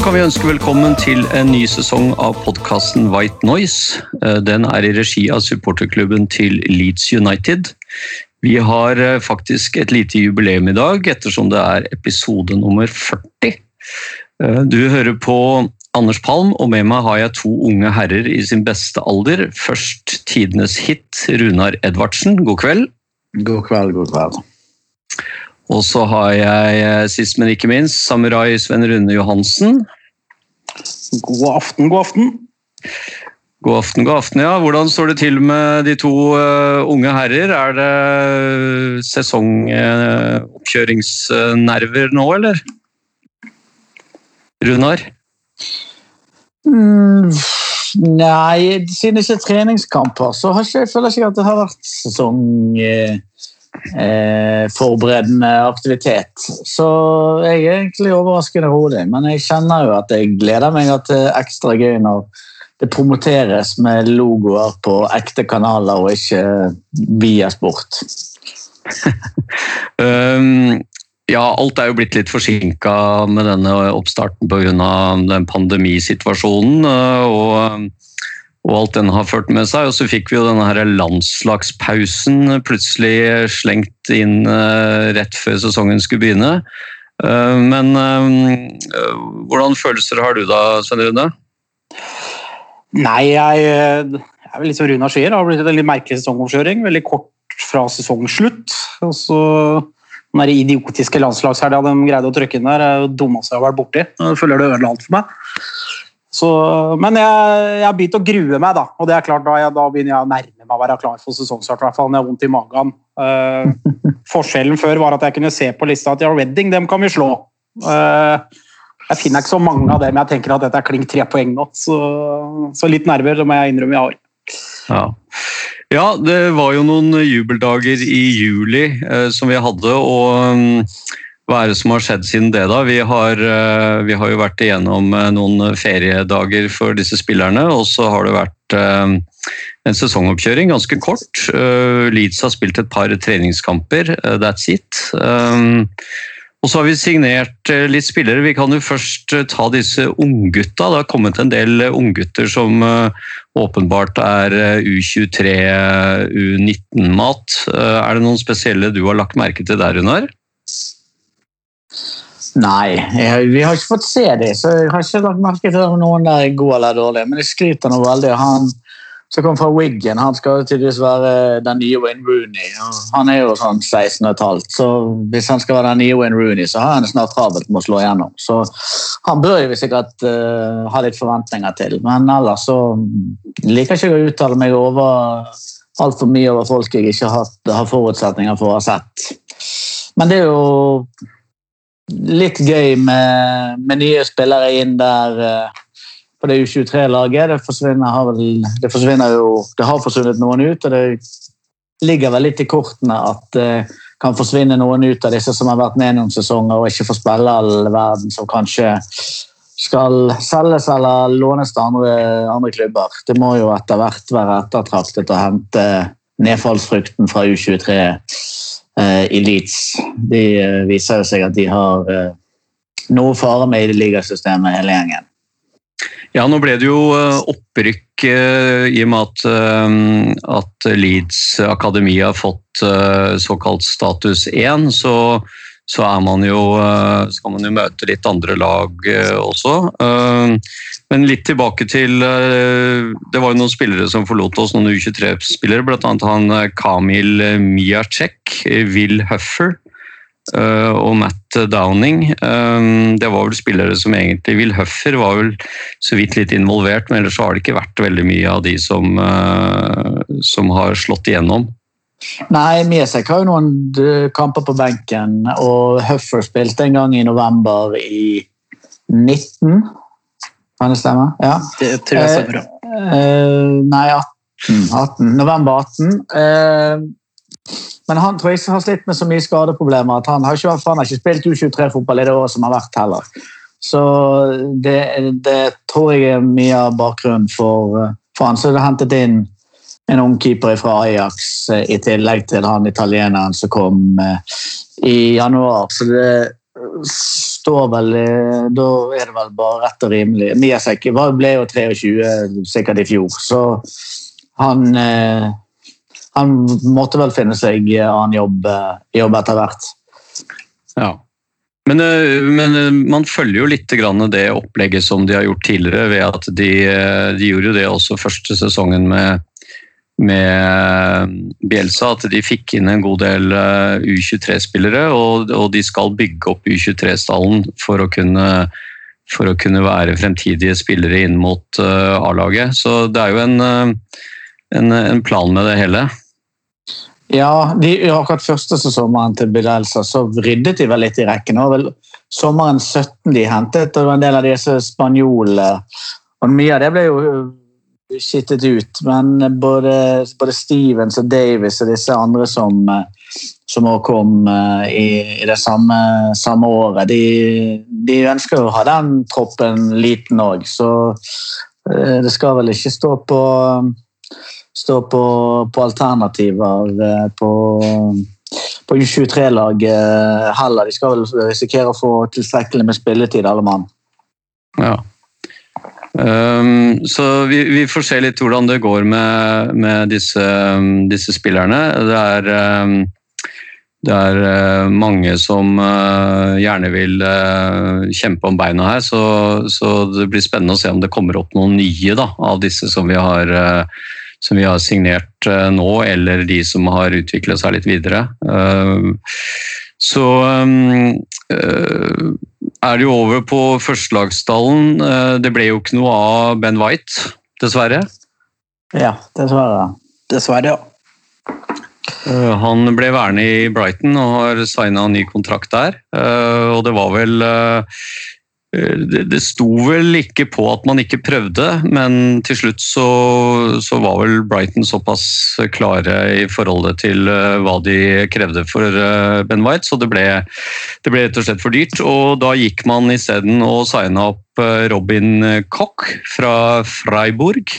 Kan vi ønske velkommen til en ny sesong av podkasten White Noise. Eh, Den er i regi av supporterklubben til Leeds United. Vi har eh, faktisk et lite jubileum i dag, ettersom det er episode nummer 40. Eh, Du hører på Anders Palm, og med meg har jeg to unge herrer i sin beste alder. Først tidenes hit, Runar Edvardsen. God kveld. God kveld, god kveld. Og så har jeg, eh, sist men ikke minst, samurai Sven Rune Johansen. God aften, god aften. God aften, god aften. Ja, hvordan står det til med de to uh, unge herrer? Er det sesongoppkjøringsnerver nå, eller? Runar? Mm, nei, siden det ikke er treningskamper, så har ikke, jeg føler ikke at det har vært sesongforberedende eh, forberedende aktivitet. Så jeg er egentlig overraskende rolig, men jeg kjenner jo at jeg gleder meg at det er ekstra gøy når det promoteres med logoer på ekte kanaler og ikke via sport. Um, ja, alt er jo blitt litt forsinka med denne oppstarten pga. den pandemisituasjonen. uh, og, og alt den har ført med seg. Og så fikk vi jo denne her landslagspausen plutselig slengt inn uh, rett før sesongen skulle begynne. Uh, men uh, hvordan følelser har du da, Svein Rune? Nei, jeg, jeg er vel litt som Runar sier. Det har blitt en litt merkelig sesongoppkjøring. Veldig kort fra sesongslutt. Og så den der idiotiske landslagshelga de greide å trykke inn der, er det dummeste jeg har vært borti. Jeg føler det ødela alt for meg. Så, men jeg, jeg har begynt å grue meg, da. Og det er klart, da, jeg, da begynner jeg å nærme meg å være klar for sesongstart. I hvert fall når jeg har vondt i magen. Uh, forskjellen før var at jeg kunne se på lista at ja, Redding, dem kan vi slå. Uh, jeg finner ikke så mange av dem jeg tenker at dette er klink tre poeng nå. Så, så litt nerver det må jeg innrømme jeg har. Ja. ja, det var jo noen jubeldager i juli uh, som vi hadde, og um, hva er det som har skjedd siden det, da? Vi har, eh, vi har jo vært igjennom eh, noen feriedager for disse spillerne, og så har det vært eh, en sesongoppkjøring, ganske kort. Leeds har spilt et par treningskamper, that's it. Og så har vi signert litt spillere. Vi kan jo først ta disse unggutta. Det har kommet en del unggutter som åpenbart er eh, U23, U19-mat. Eh, Er det noen spesielle du har lagt merke til der, Runar? Nei, jeg, vi har ikke fått se dem, så jeg har ikke lagt merke til om noen der er gode eller dårlige. Men jeg skryter nå veldig. Han som kom fra Wiggen, han skal tydeligvis være den nye Wayne Rooney. Han er jo sånn 16 15, så hvis han skal være den nye Wayne Rooney, så har han snart travelt med å slå igjennom. Så han bør jo sikkert uh, ha litt forventninger til. Men ellers så liker ikke jeg å uttale meg over altfor mye over folk jeg ikke har, har forutsetninger for å ha sett. Men det er jo litt gøy med, med nye spillere inn der eh, på det U23-laget. Det det forsvinner jo Det har forsvunnet noen ut, og det ligger vel litt i kortene at det kan forsvinne noen ut av disse som har vært med noen sesonger og ikke får spille all verden, som kanskje skal selges eller lånes til andre, andre klubber. Det må jo etter hvert være ettertraktet å hente nedfallsfrukten fra U23 eh, i Leeds. De eh, viser jo seg at de har eh, noe fare med i ligasystemet, hele gjengen. Ja, nå ble det jo eh, opprykk eh, i og med at, eh, at Leeds Akademi har fått eh, såkalt status 1, så, så er man jo, eh, skal man jo møte litt andre lag eh, også. Eh, Men litt tilbake til Det var jo noen spillere som forlot oss, noen U23-spillere, bl.a. han Kamil Miacek, Will Huffer og Matt Downing. Det var vel spillere som egentlig Will Huffer var vel så vidt litt involvert, men ellers har det ikke vært veldig mye av de som, som har slått igjennom. Nei, Miesek har jo noen eh, kamper på benken, og Huffer spilte en gang i november i 19. Kan det stemme? Ja. Det tror jeg stemmer. ja. Eh, nei, 18. 18. November 18. Eh, men han tror jeg har slitt med så mye skadeproblemer at han har ikke, han har ikke spilt U23-fotball i det året som har vært heller. Så det, det tror jeg er mye av bakgrunnen for, eh, for han. Så det hentet inn en ung keeper fra Ajax eh, i tillegg til han italieneren som kom eh, i januar. Så det står vel eh, Da er det vel bare rett og rimelig. Miasek ble jo 23 sikkert i fjor, så han han måtte vel finne seg annen jobb, jobb etter hvert. Ja. Men, men man følger jo litt det opplegget som de har gjort tidligere, ved at de, de gjorde jo det også første sesongen med, med Bielsa, at de fikk inn en god del eh, U23-spillere, og, og de skal bygge opp U23-stallen for for å kunne være fremtidige spillere inn mot uh, A-laget. Så det er jo en, eh, en, en plan med det hele. Ja, de, akkurat første sesongen til Bielsa så ryddet de vel litt i rekken. Det var vel sommeren 17 de hentet, og det var en del av disse spanjolene. Og mye av det ble jo skittet ut, men både, både Stevens og Davis og disse andre som, som også kom eh, i, i det samme, samme året, de, de ønsker å ha den troppen liten òg, så eh, det skal vel ikke stå på stå på, på alternativer eh, på, på U23-laget heller. De skal vel risikere å få tilstrekkelig med spilletid, alle mann. Ja. Um, så vi, vi får se litt hvordan det går med, med disse, disse spillerne. Det er, um, det er uh, mange som uh, gjerne vil uh, kjempe om beina her, så, så det blir spennende å se om det kommer opp noen nye da, av disse som vi har, som vi har signert nå, eller de som har utviklet seg litt videre. Uh, så um, uh, er det jo over på førstelagstallen. Uh, det ble jo ikke noe av Ben White, dessverre. Ja, dessverre. Dessverre, ja. Uh, han ble værende i Brighton og har signa ny kontrakt der. Og det var vel det, det sto vel ikke på at man ikke prøvde, men til slutt så, så var vel Brighton såpass klare i forholdet til uh, hva de krevde for uh, Ben White, så det ble, det ble rett og slett for dyrt. Og da gikk man isteden og signa opp Robin Koch fra Freiburg.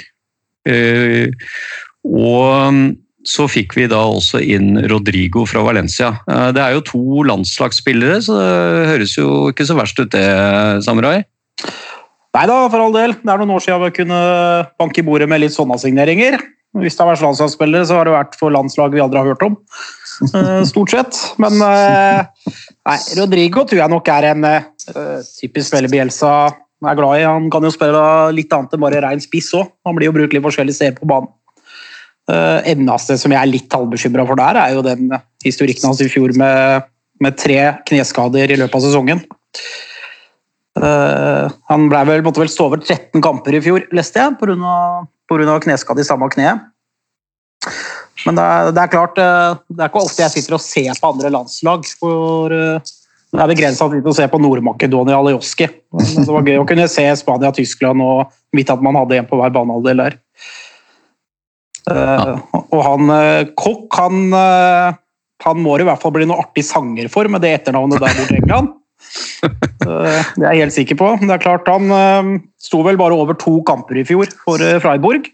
Og så fikk vi da også inn Rodrigo fra Valencia. Eh, Det er jo to landslagsspillere, så det høres jo ikke så verst ut det, Samurai. Nei da, for all del. Det er noen år siden vi kunne banke i bordet med litt sånne signeringer. Hvis det har vært landslagsspillere, så har det vært for landslag vi aldri har hørt om. eh, Stort sett. Men eh, nei, Rodrigo tror jeg nok er en typisk spiller Bielsa er glad i. Han kan jo spille litt annet enn bare rein spiss òg. Han blir jo brukt litt forskjellig sted på banen. Uh, eneste som jeg er litt halvbekymra for der, er jo den historikken hans i fjor med, med tre kneskader i løpet av sesongen. Eh, han vel, måtte vel stå over 13 kamper i fjor, leste jeg, pga. kneskade i samme kne. Men det er, det er klart, eh, det er ikke alltid jeg sitter og ser på andre landslag. for eh, Det er begrensa tid å se på Nord-Makedonia og Alioski. Det var gøy å kunne se Spania Tyskland og vite at man hadde en på hver banehalvdel der. Eh, Og han eh, Kokk, han, eh, han må det i hvert fall bli noe artig sanger for med det etternavnet der borte i England. Det er jeg helt sikker på. Det er klart Han sto vel bare over to kamper i fjor for Freiburg.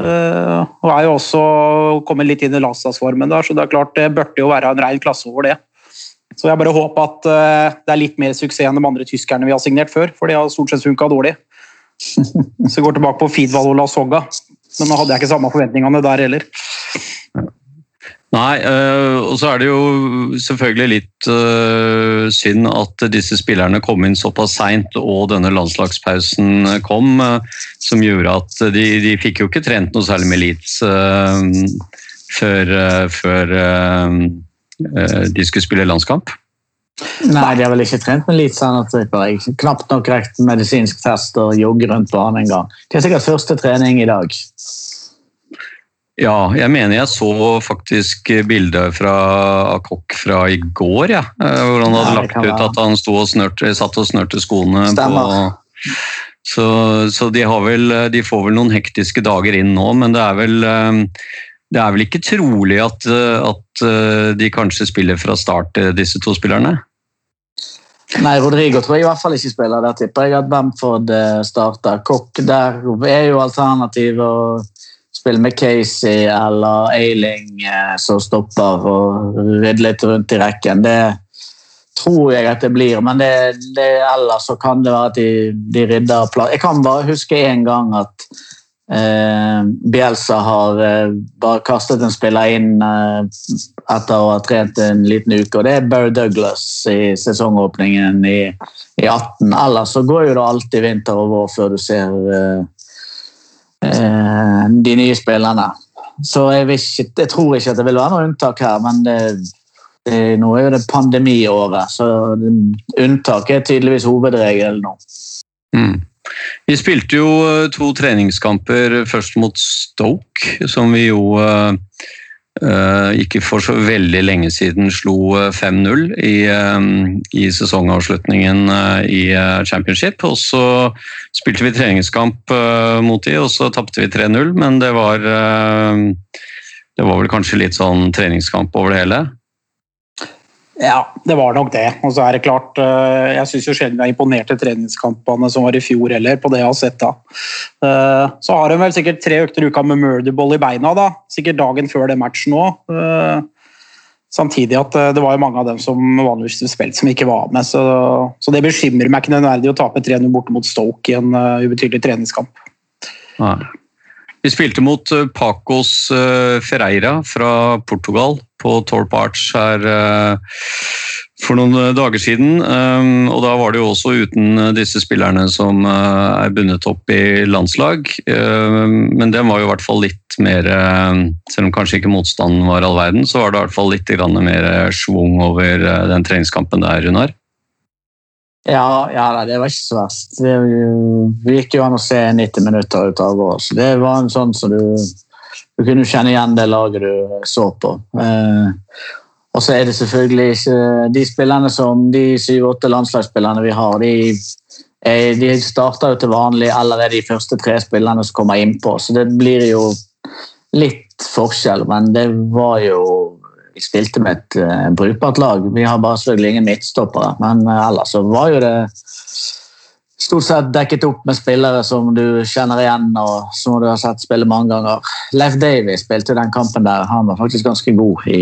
Og er jo også kommet litt inn i landslagsformen der, så det er klart det burde jo være en rein klasse over det. Så jeg bare håper at det er litt mer suksess enn de andre tyskerne vi har signert før, for de har stort sett funka dårlig. Så jeg går tilbake på Fidval og Lasogga, men nå hadde jeg ikke samme forventningene der heller. Nei, øh, og så er det jo selvfølgelig litt øh, synd at disse spillerne kom inn såpass seint, og denne landslagspausen kom, øh, som gjorde at de, de fikk jo ikke trent noe særlig med Leeds før, før de skulle spille landskamp. Nei, de har vel ikke trent med Leeds ennå. Knapt nok rekt medisinsk test og jogge rundt banen en gang. De har sikkert første trening i dag. Ja, jeg mener jeg så faktisk bildet fra Akok fra i går, ja. eh, Hvor han hadde Ja, lagt ut at han og snørte, satt og snørte skoene Stemmer. på Så, så de, har vel, de får vel noen hektiske dager inn nå, men det er vel, eh, det er vel ikke trolig at, eh, at de kanskje spiller fra start, disse to spillerne? Nei, Rodrigo tror jeg i hvert fall ikke spiller. Der tipper jeg at Bamford eh, starter. Kokk der er jo alternativ å spille med Casey eller Ailing eh, som stopper og rydder litt rundt i rekken. Det tror jeg at det blir, men det, det, ellers så kan det være at de, de rydder plass. Jeg kan bare huske en gang at Bielsa har eh, bare kastet en spiller inn eh, etter å ha trent en liten uke, og det er Barry Douglas i sesongåpningen i, i 18. Ellers så går jo det alltid vinter og vår før du ser eh, eh, de nye spillerne. Så jeg, ikke, jeg tror ikke at det vil være noe unntak her, men det, det, nå er jo det pandemiåret, så unntaket unntak er tydeligvis hovedregelen nå. Mm. Vi spilte jo eh, to treningskamper først mot Stoke, som vi jo eh, eh, ikke for så veldig lenge siden slo eh, 5-0 i, i sesongavslutningen i championship. Og så spilte vi treningskamp mot de, og så tapte vi 3-0, men det var det var vel kanskje litt sånn treningskamp over det hele. Ja, det var nok det. Og så er det klart, eh, Jeg syns sjelden vi har imponert i treningskampene som var i fjor heller, på det jeg har sett da. Eh, Så har hun vel sikkert tre økter i uka med murderball i beina, da. Sikkert dagen før den matchen òg. Samtidig at eh, det var jo mange av dem som vanligvis spilte som ikke var med. Så, så det bekymrer meg ikke nødvendig å tape 3-0 borte mot Stoke i en ubetydelig treningskamp. Nei. Vi spilte mot eh, Pacos eh, Ferreira fra Portugal på Torp Arts her eh, for noen dager siden. Og da var det jo også uten disse spillerne som er bundet opp i landslag. Men den var jo i hvert fall litt mer Selv om kanskje ikke motstanden var all verden, så var det i hvert fall litt mer schwung over den treningskampen der, Runar. Ja, ja det var ikke så verst. Det, gikk jo an å se 90 minutter ut av oss. Det var en sånn som du, du kunne kjenne igjen det laget du så på. Eh, og så er det selvfølgelig ikke De spillerne som de syv-åtte landslagsspillerne vi har, de, de starter jo til vanlig eller er de første tre spillerne som kommer innpå. Så det blir jo litt forskjell, men det var jo vi spilte med et uh, brukbart lag. Vi har bare selvfølgelig ingen midtstoppere, men uh, ellers så var jo det stort sett dekket opp med spillere som du kjenner igjen og som du har sett spille mange ganger. Leif Davy spilte den kampen der. Han var faktisk ganske god i,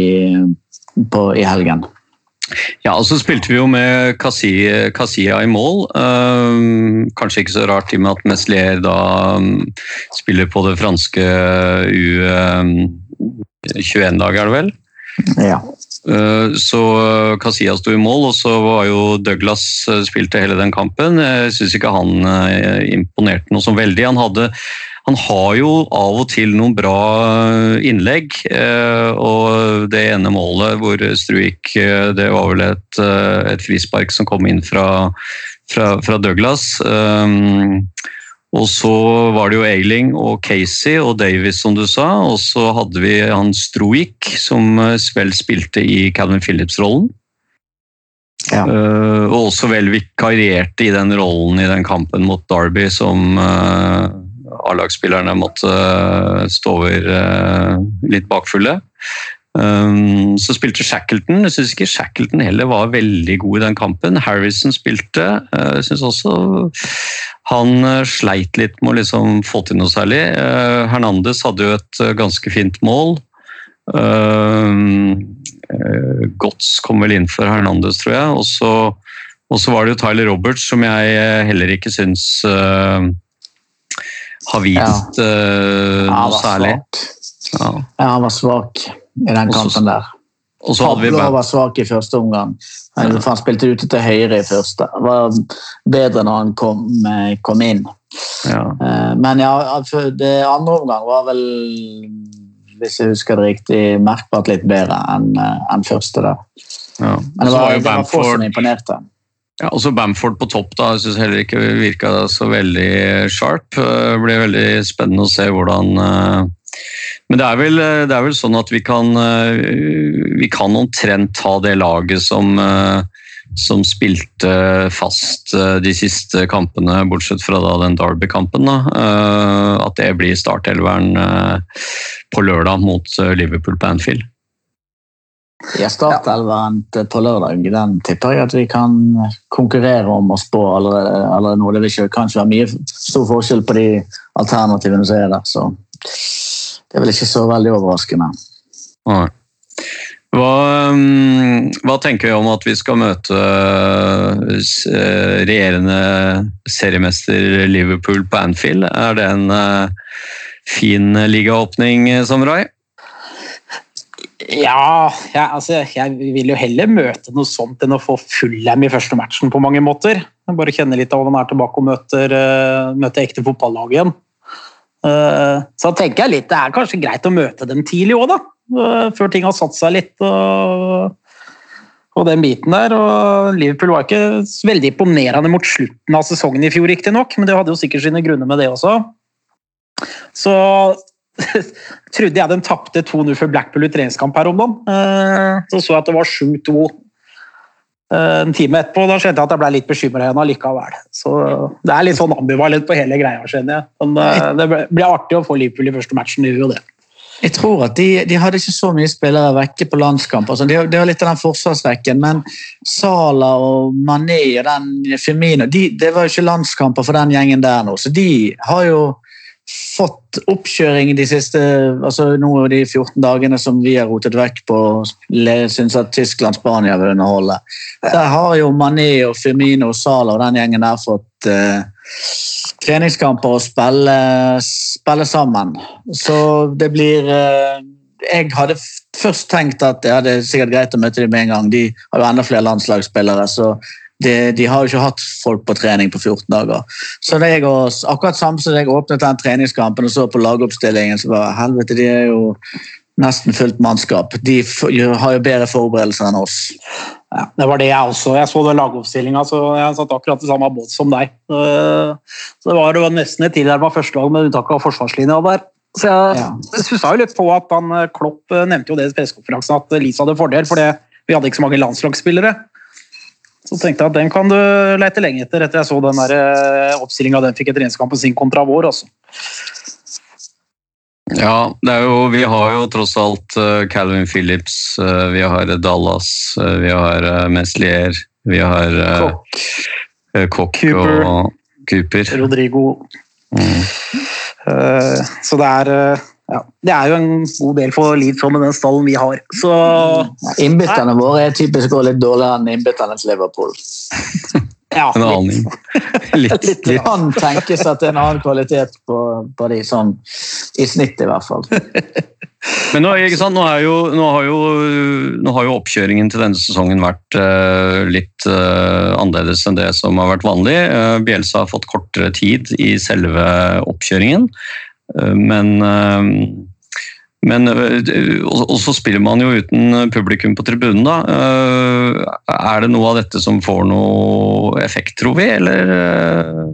på, i helgen. Ja, og så spilte vi jo med Kasia i mål. Um, kanskje ikke så rart i og med at Meslier da um, spiller på det franske U21-laget, er det vel? Ja. Uh, så Casillas sto i mål, og så var jo Douglas uh, spilte hele den kampen. Jeg syns ikke han imponerte noe så veldig. Han, hadde, han har jo av og til noen bra innlegg, og det ene målet hvor Struik Det var vel et frispark som kom inn fra, fra, fra Douglas. Um, og så var det jo Ailing og Casey og Davis, som du sa. Og så hadde vi han Stroik, som vel spilte i Calvin Phillips-rollen. Ja. Uh, og også vel vikarierte i den rollen i den kampen mot Derby som uh, A-lagsspillerne måtte uh, stå over litt bakfulle. Um, så spilte Shackleton. Jeg syns ikke Shackleton heller var veldig god i den kampen. Harrison spilte. Jeg syns også han sleit litt med å liksom få til noe særlig. Hernandez hadde jo et ganske fint mål. Gotts kom vel inn for Hernandez, tror jeg. Og så, var det jo Tyler Roberts, som jeg heller ikke syns har vist ja. Noe særlig. Ja. Ja, han var svak i den kampen der. Pablo var svak i første omgang. Han, ja. han spilte ute til høyre i første. Det var bedre når han kom, eh, kom inn. ja. Eh, Men ja, altså, det andre omgang var vel, hvis jeg husker det riktig, merkbart litt bedre enn en første. der. ja. Men det var, var, det var få som imponerte. Ja, også Bamford på topp da, jeg synes heller ikke virka så veldig sharp. Det blir veldig spennende å se hvordan eh, Men det er, vel, det er vel sånn at vi kan, eh, vi kan omtrent ta det laget som, eh, som spilte fast eh, de siste kampene, bortsett fra den Derby-kampen. eh, At det blir startelveren eh, på lørdag mot eh, Liverpool på Anfield. Ja, Startelveren på lørdag den tipper jeg at vi kan konkurrere om å spå allerede, allerede nå. Det vil ikke kanskje være mye stor forskjell på de alternativene som er der. så Det er vel ikke så veldig overraskende. Nei. Hva, mm, hva tenker vi om at vi skal møte eh, regjerende seriemester Liverpool på Anfield? Er det en eh, fin ligaåpning, eh, Samurai? Ja, jeg, altså, jeg vil jo heller møte noe sånt enn å få Fulham i første matchen på mange måter. Bare kjenne litt av hvordan det er tilbake og møter, møter ekte fotballag igjen. Eh, så tenker jeg litt, det er kanskje greit å møte dem tidlig òg, da. eh, før ting har satt seg litt. Og, og den biten der. Og Liverpool var ikke veldig imponerende mot slutten av sesongen i fjor, riktignok, men det hadde jo sikkert sine grunner med det også. Så trodde jeg de tapte 2-0 for Blackpool i treningskamp her om dagen. Eh, Så så jeg at det var 7-2 eh, en time etterpå. Da skjønte jeg at jeg ble litt bekymra igjen allikevel. Så det er litt sånn ambivalent på hele greia, skjønner jeg. Men eh, det blir artig å få Liverpool i første matchen, det gjør jo det. Jeg tror at de, de hadde ikke så mye spillere vekke på landskamp. Altså, de, det var litt av den forsvarsrekken, men Sala og Mané og den Firmino de, Det var jo ikke landskamper for den gjengen der nå, så de har jo fått oppkjøring de siste altså nå de 14 dagene som vi har rotet vekk på syns at Tyskland-Spania vil underholde. Der har jo Mané og Firmino og Sala og den gjengen der fått eh, treningskamper og spille, spille sammen. Så det blir eh, Jeg hadde først tenkt at det er sikkert greit å møte dem med en gang. De har jo enda flere landslagsspillere, så de, de har jo ikke hatt folk på trening på 14 dager. Så det jeg akkurat samme som jeg åpnet den treningskampen og så på lagoppstillingen, så var helvete, de er jo nesten fullt mannskap. De har jo bedre forberedelser enn oss. Ja, det var det jeg også. Jeg så den lagoppstillinga, så jeg satt akkurat i samme båt som deg. Eh, Så det var, det var nesten et tilnærma førstelag, med unntak av forsvarslinja der. Så jeg Ja. stussa jo litt på at han, eh, Klopp eh, nevnte jo det i pressekonferansen, at Lisa hadde fordel, for vi hadde ikke så mange landslagsspillere. Så tenkte jeg at den kan du lete lenge etter, etter jeg så den der oppstillinga den fikk i treningskampen sin kontra vår. Også. Ja, det er jo, vi har jo tross alt eh, Calvin Phillips, eh, vi har Dallas, eh, vi har eh, Meslier, vi har eh, Kokk, eh, Cooper. og Cooper. Rodrigo Mm. Eh, Så det er eh, ja, Det er jo en god del for Leeds med den stallen vi har. Så Innbytterne våre er typisk også litt dårligere enn innbytterne til Liverpool. ja, En aning. Litt, Litt, litt. kan tenkes at det er en annen kvalitet på, på de, sånn i snitt i hvert fall. Men nå, ikke sant? Nå, er jo, nå, har jo, nå har jo oppkjøringen til denne sesongen vært uh, litt uh, annerledes enn det som har vært vanlig. Uh, Bielsa har fått kortere tid i selve oppkjøringen, Eh, men eh, men eh, og, så spiller man jo uten publikum på tribunen, da. Eh, er det noe av dette som får noe effekt, tror vi, eller? eh?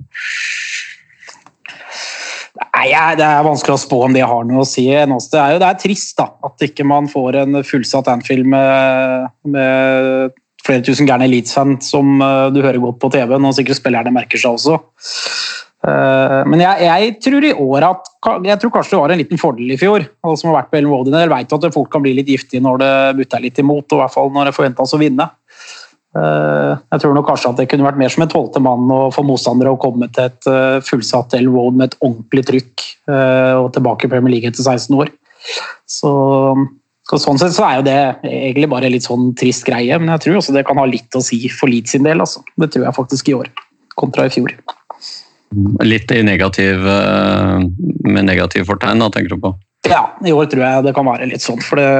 Nei, Det er vanskelig å spå om det har noe å si. Det er jo det er trist da, at ikke man får en fullsatt Anfield med, med flere tusen gærne Leeds-fan som eh, du hører godt på TV, og sikkert spillerne merker seg også. Eh, Men jeg, jeg tror i år at jeg tror kanskje det var en liten fordel i fjor. Alle som har vært på Ellen Road Jeg vet at folk kan bli litt giftige når det butter litt imot, og i hvert fall når det forventes å vinne. Eh, Jeg tror nok kanskje at det kunne vært mer som en tolvte mann å få motstandere å komme til et eh, fullsatt Ellen Road med et ordentlig trykk og tilbake i Premier League etter 16 år. Så Sånn sett så er jo det egentlig bare litt sånn trist greie, men jeg tror også det kan ha litt å si for Leeds sin del. Altså. Det tror jeg faktisk i år, kontra i fjor. Litt i negativ, eh, med negativ fortegn, da, tenker du på? Ja, i år tror jeg det kan være litt sånn. For det,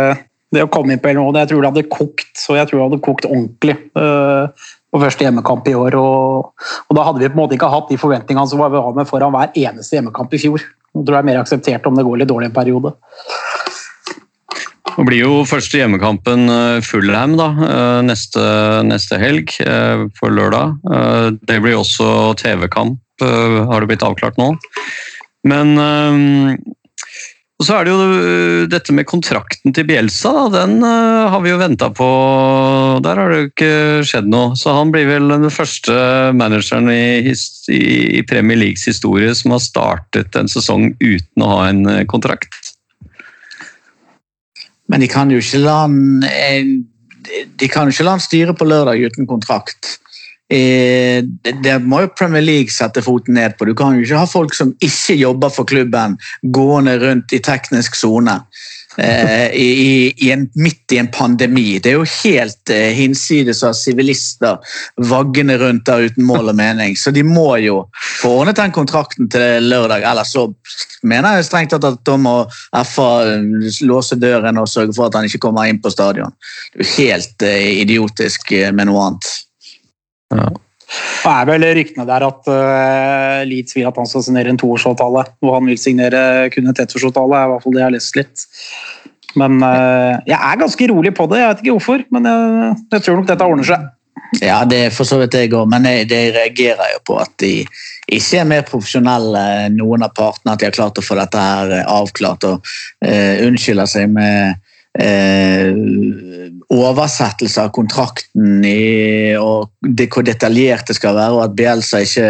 det å komme inn på Road, jeg tror det hadde kokt, og jeg tror det hadde kokt ordentlig eh, på første hjemmekamp i år. Og, og da hadde vi på en måte ikke hatt de forventningene som var vi har med foran hver eneste hjemmekamp i fjor. Nå tror jeg er mer akseptert om det går litt dårlig en periode. Det blir jo første hjemmekampen Fullham Fulham da, eh, neste, neste helg, på lørdag. Eh, Det blir også TV-kamp, eh, har det blitt avklart nå. Men eh, Og så er det jo øh, dette med kontrakten til Bielsa. Da. Den har vi jo venta på. Der har det jo ikke skjedd noe. Så han blir vel den første manageren i, i Premier Leagues historie som har startet en sesong uten å ha en kontrakt. Men de kan jo ikke la han eh, De kan jo ikke la han styre på lørdag uten kontrakt. Eh, Det må jo Premier League sette foten ned på. Du kan jo ikke ha folk som ikke jobber for klubben, gående rundt i teknisk sone. eh, midt i en pandemi. Det er jo helt eh, hinsides av sivilister vaggende rundt der uten mål og mening. Så de må jo få ordnet den kontrakten til lørdag. Ellers så mener jeg strengt tatt at da må FA låse døren og sørge for at han ikke kommer inn på stadion. Det er jo helt idiotisk med noe annet. Det er vel ryktene der at uh, Leeds vil at han skal signere en toårsavtale, og han vil signere kun et ettårsavtale. er i hvert fall det jeg har lest litt. Men uh, jeg er ganske rolig på det. Jeg vet ikke hvorfor, men jeg, jeg tror nok dette ordner seg. Ja, det er for så vidt jeg òg, men jeg, det reagerer jo på at de ikke er mer profesjonelle noen av partene. At de har klart å få dette her eh, avklart og uh, unnskylder seg med eh, oversettelse av kontrakten i, og det, hvor detaljert det skal være, og at Bielsa ikke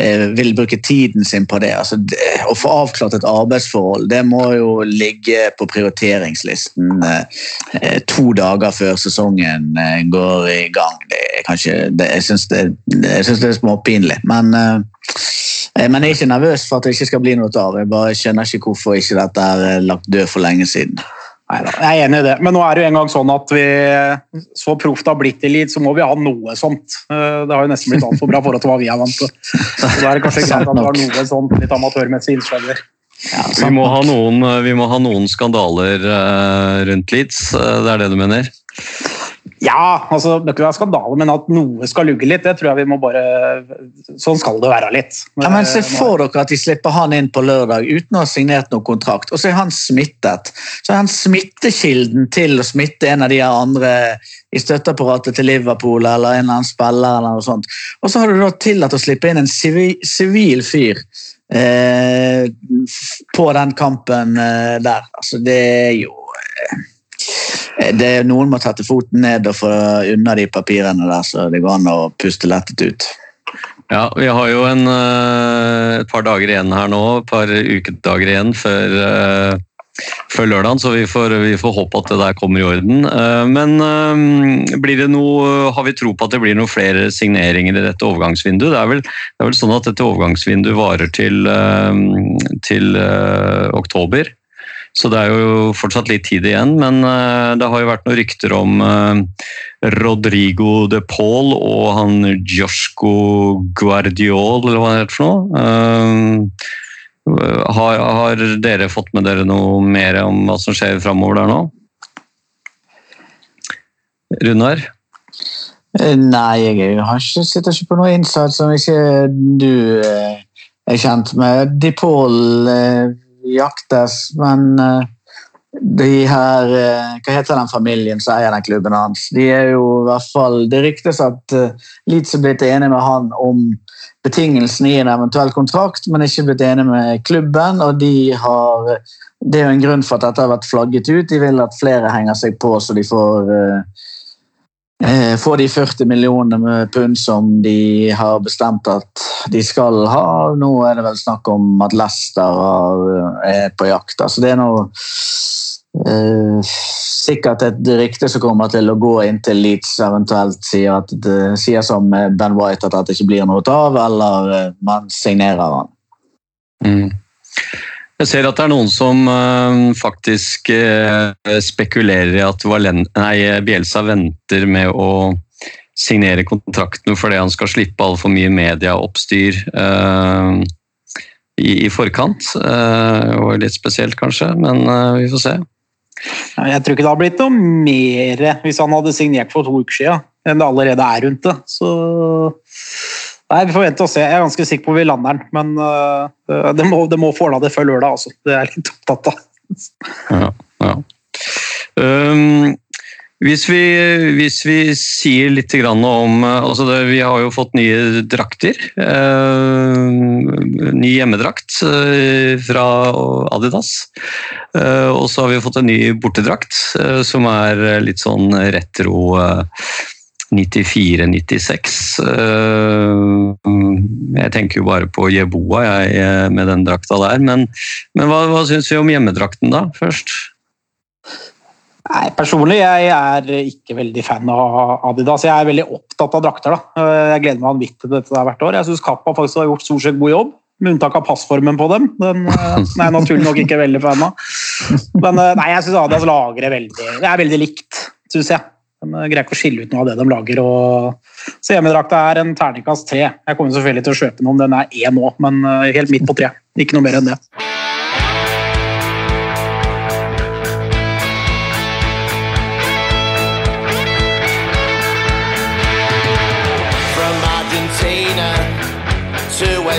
eh, vil bruke tiden sin på det. Altså, det. Å få avklart et arbeidsforhold det må jo ligge på prioriteringslisten eh, eh, to dager før sesongen eh, går i gang. Det er kanskje, det, jeg syns det, det er småpinlig. Men, eh, men jeg er ikke nervøs for at det ikke skal bli noe av. Jeg bare skjønner ikke hvorfor ikke dette er lagt død for lenge siden. Neida, jeg er enig i det, men nå er det jo en gang sånn at vi så proft har blitt i Leeds, så må vi ha noe sånt. Eh, Det har jo nesten blitt altfor bra i forhold til hva vi er vant til. Så da er det kanskje greit at vi har noe sånt litt amatørmessig innslag der. Ja, Vi må ha noen, vi må ha noen skandaler øh, rundt Leeds, det er det du mener? Ja, altså, det er ikke være skandale, men at noe skal lugge litt, det tror jeg vi må bare Sånn skal det være litt. Ja, men Se Eh, for dere at de slipper han inn på lørdag uten å ha signert noen kontrakt, og så er han smittet. Så er han smittekilden til å smitte en av de andre i støtteapparatet til Liverpool eller en eller annen spiller. eller noe sånt. Og så har du da tillatt å slippe inn en sivil fyr eh, på den kampen eh, der. Altså, det er jo eh, det er Noen må sette foten ned og få unna de papirene der, så det går an å puste lettet ut. Ja, vi har jo en, øh, et par dager igjen her nå, et par ukedager igjen før, øh, før lørdagen, så vi får, vi får håpe at det der kommer i orden. Eh, Men blir det noe, har vi tro på at det blir noen flere signeringer i dette overgangsvinduet? Det er vel, det er vel sånn at dette overgangsvinduet varer til, til oktober. Så det er jo fortsatt litt tid igjen, men eh, det har jo vært noen rykter om eh, Rodrigo de Paul og han Joshko Guardiol, eller hva det heter for noe. Eh, har, har dere fått med dere noe mer om hva som skjer framover der nå? Runar? Nei, jeg har ikke, sitter ikke på noe innsats som ikke du er kjent med. De eh, jaktes, men eh, de her eh, Hva heter den familien som eier den klubben hans? De er jo i hvert fall Det ryktes at eh, Leeds er blitt enig med han om betingelsene i en eventuell kontrakt, men ikke blitt enig med klubben. og de har Det er jo en grunn for at dette har vært flagget ut. De vil at flere henger seg på, så de får eh, de 40 millionene med pund som de har bestemt at de skal ha. Nå er det vel snakk om at Leicester er på jakt. Altså det er noe eh, sikkert et rykte som kommer til å gå inntil Leeds eventuelt sier, at det, sier som Ben White at det ikke blir noe av, eller eh, man signerer han. Mm. Jeg ser at det er noen som eh, faktisk eh, spekulerer i at Valen nei, Bielsa venter med å signere kontrakten fordi han skal slippe altfor mye medieoppstyr uh, i, i forkant. Eh, og litt spesielt, kanskje, men eh, vi får se. Jeg tror ikke det hadde blitt noe mer hvis han hadde signert for to uker siden, enn det allerede er rundt det. Så Nei, Vi får vente og se. Jeg er ganske sikker på vi lander den, men uh, det, må, det må få la det før lørdag. Altså. Det er jeg litt opptatt av. Ja, ja. Um, hvis, vi, hvis vi sier litt om eh, altså det, Vi har jo fått nye drakter. Eh, ny hjemmedrakt eh, fra Adidas. Eh, og så har vi fått en ny bortedrakt, eh, som er litt sånn retro 94-96. Jeg tenker jo bare på Jeboa jeg, med den drakta der. Men, men hva, hva syns vi om hjemmedrakten da, først? Nei, Personlig jeg er ikke veldig fan av Adidas. Jeg er veldig opptatt av drakter. da. Jeg gleder meg vanvittig til dette der hvert år. Jeg syns Kappa faktisk har gjort stort sett god jobb, med unntak av passformen på dem. Den eh, er jeg naturlig nok ikke veldig fan av. Men eh, nei, jeg syns Adidas lager det veldig Det er veldig likt, syns jeg. De greier ikke å skille ut noe av det de lager. Og... Så hjemmedrakta er en terningkast tre. Jeg kommer selvfølgelig til å kjøpe den om den er én nå, men eh, helt midt på tre. Ikke noe mer enn det.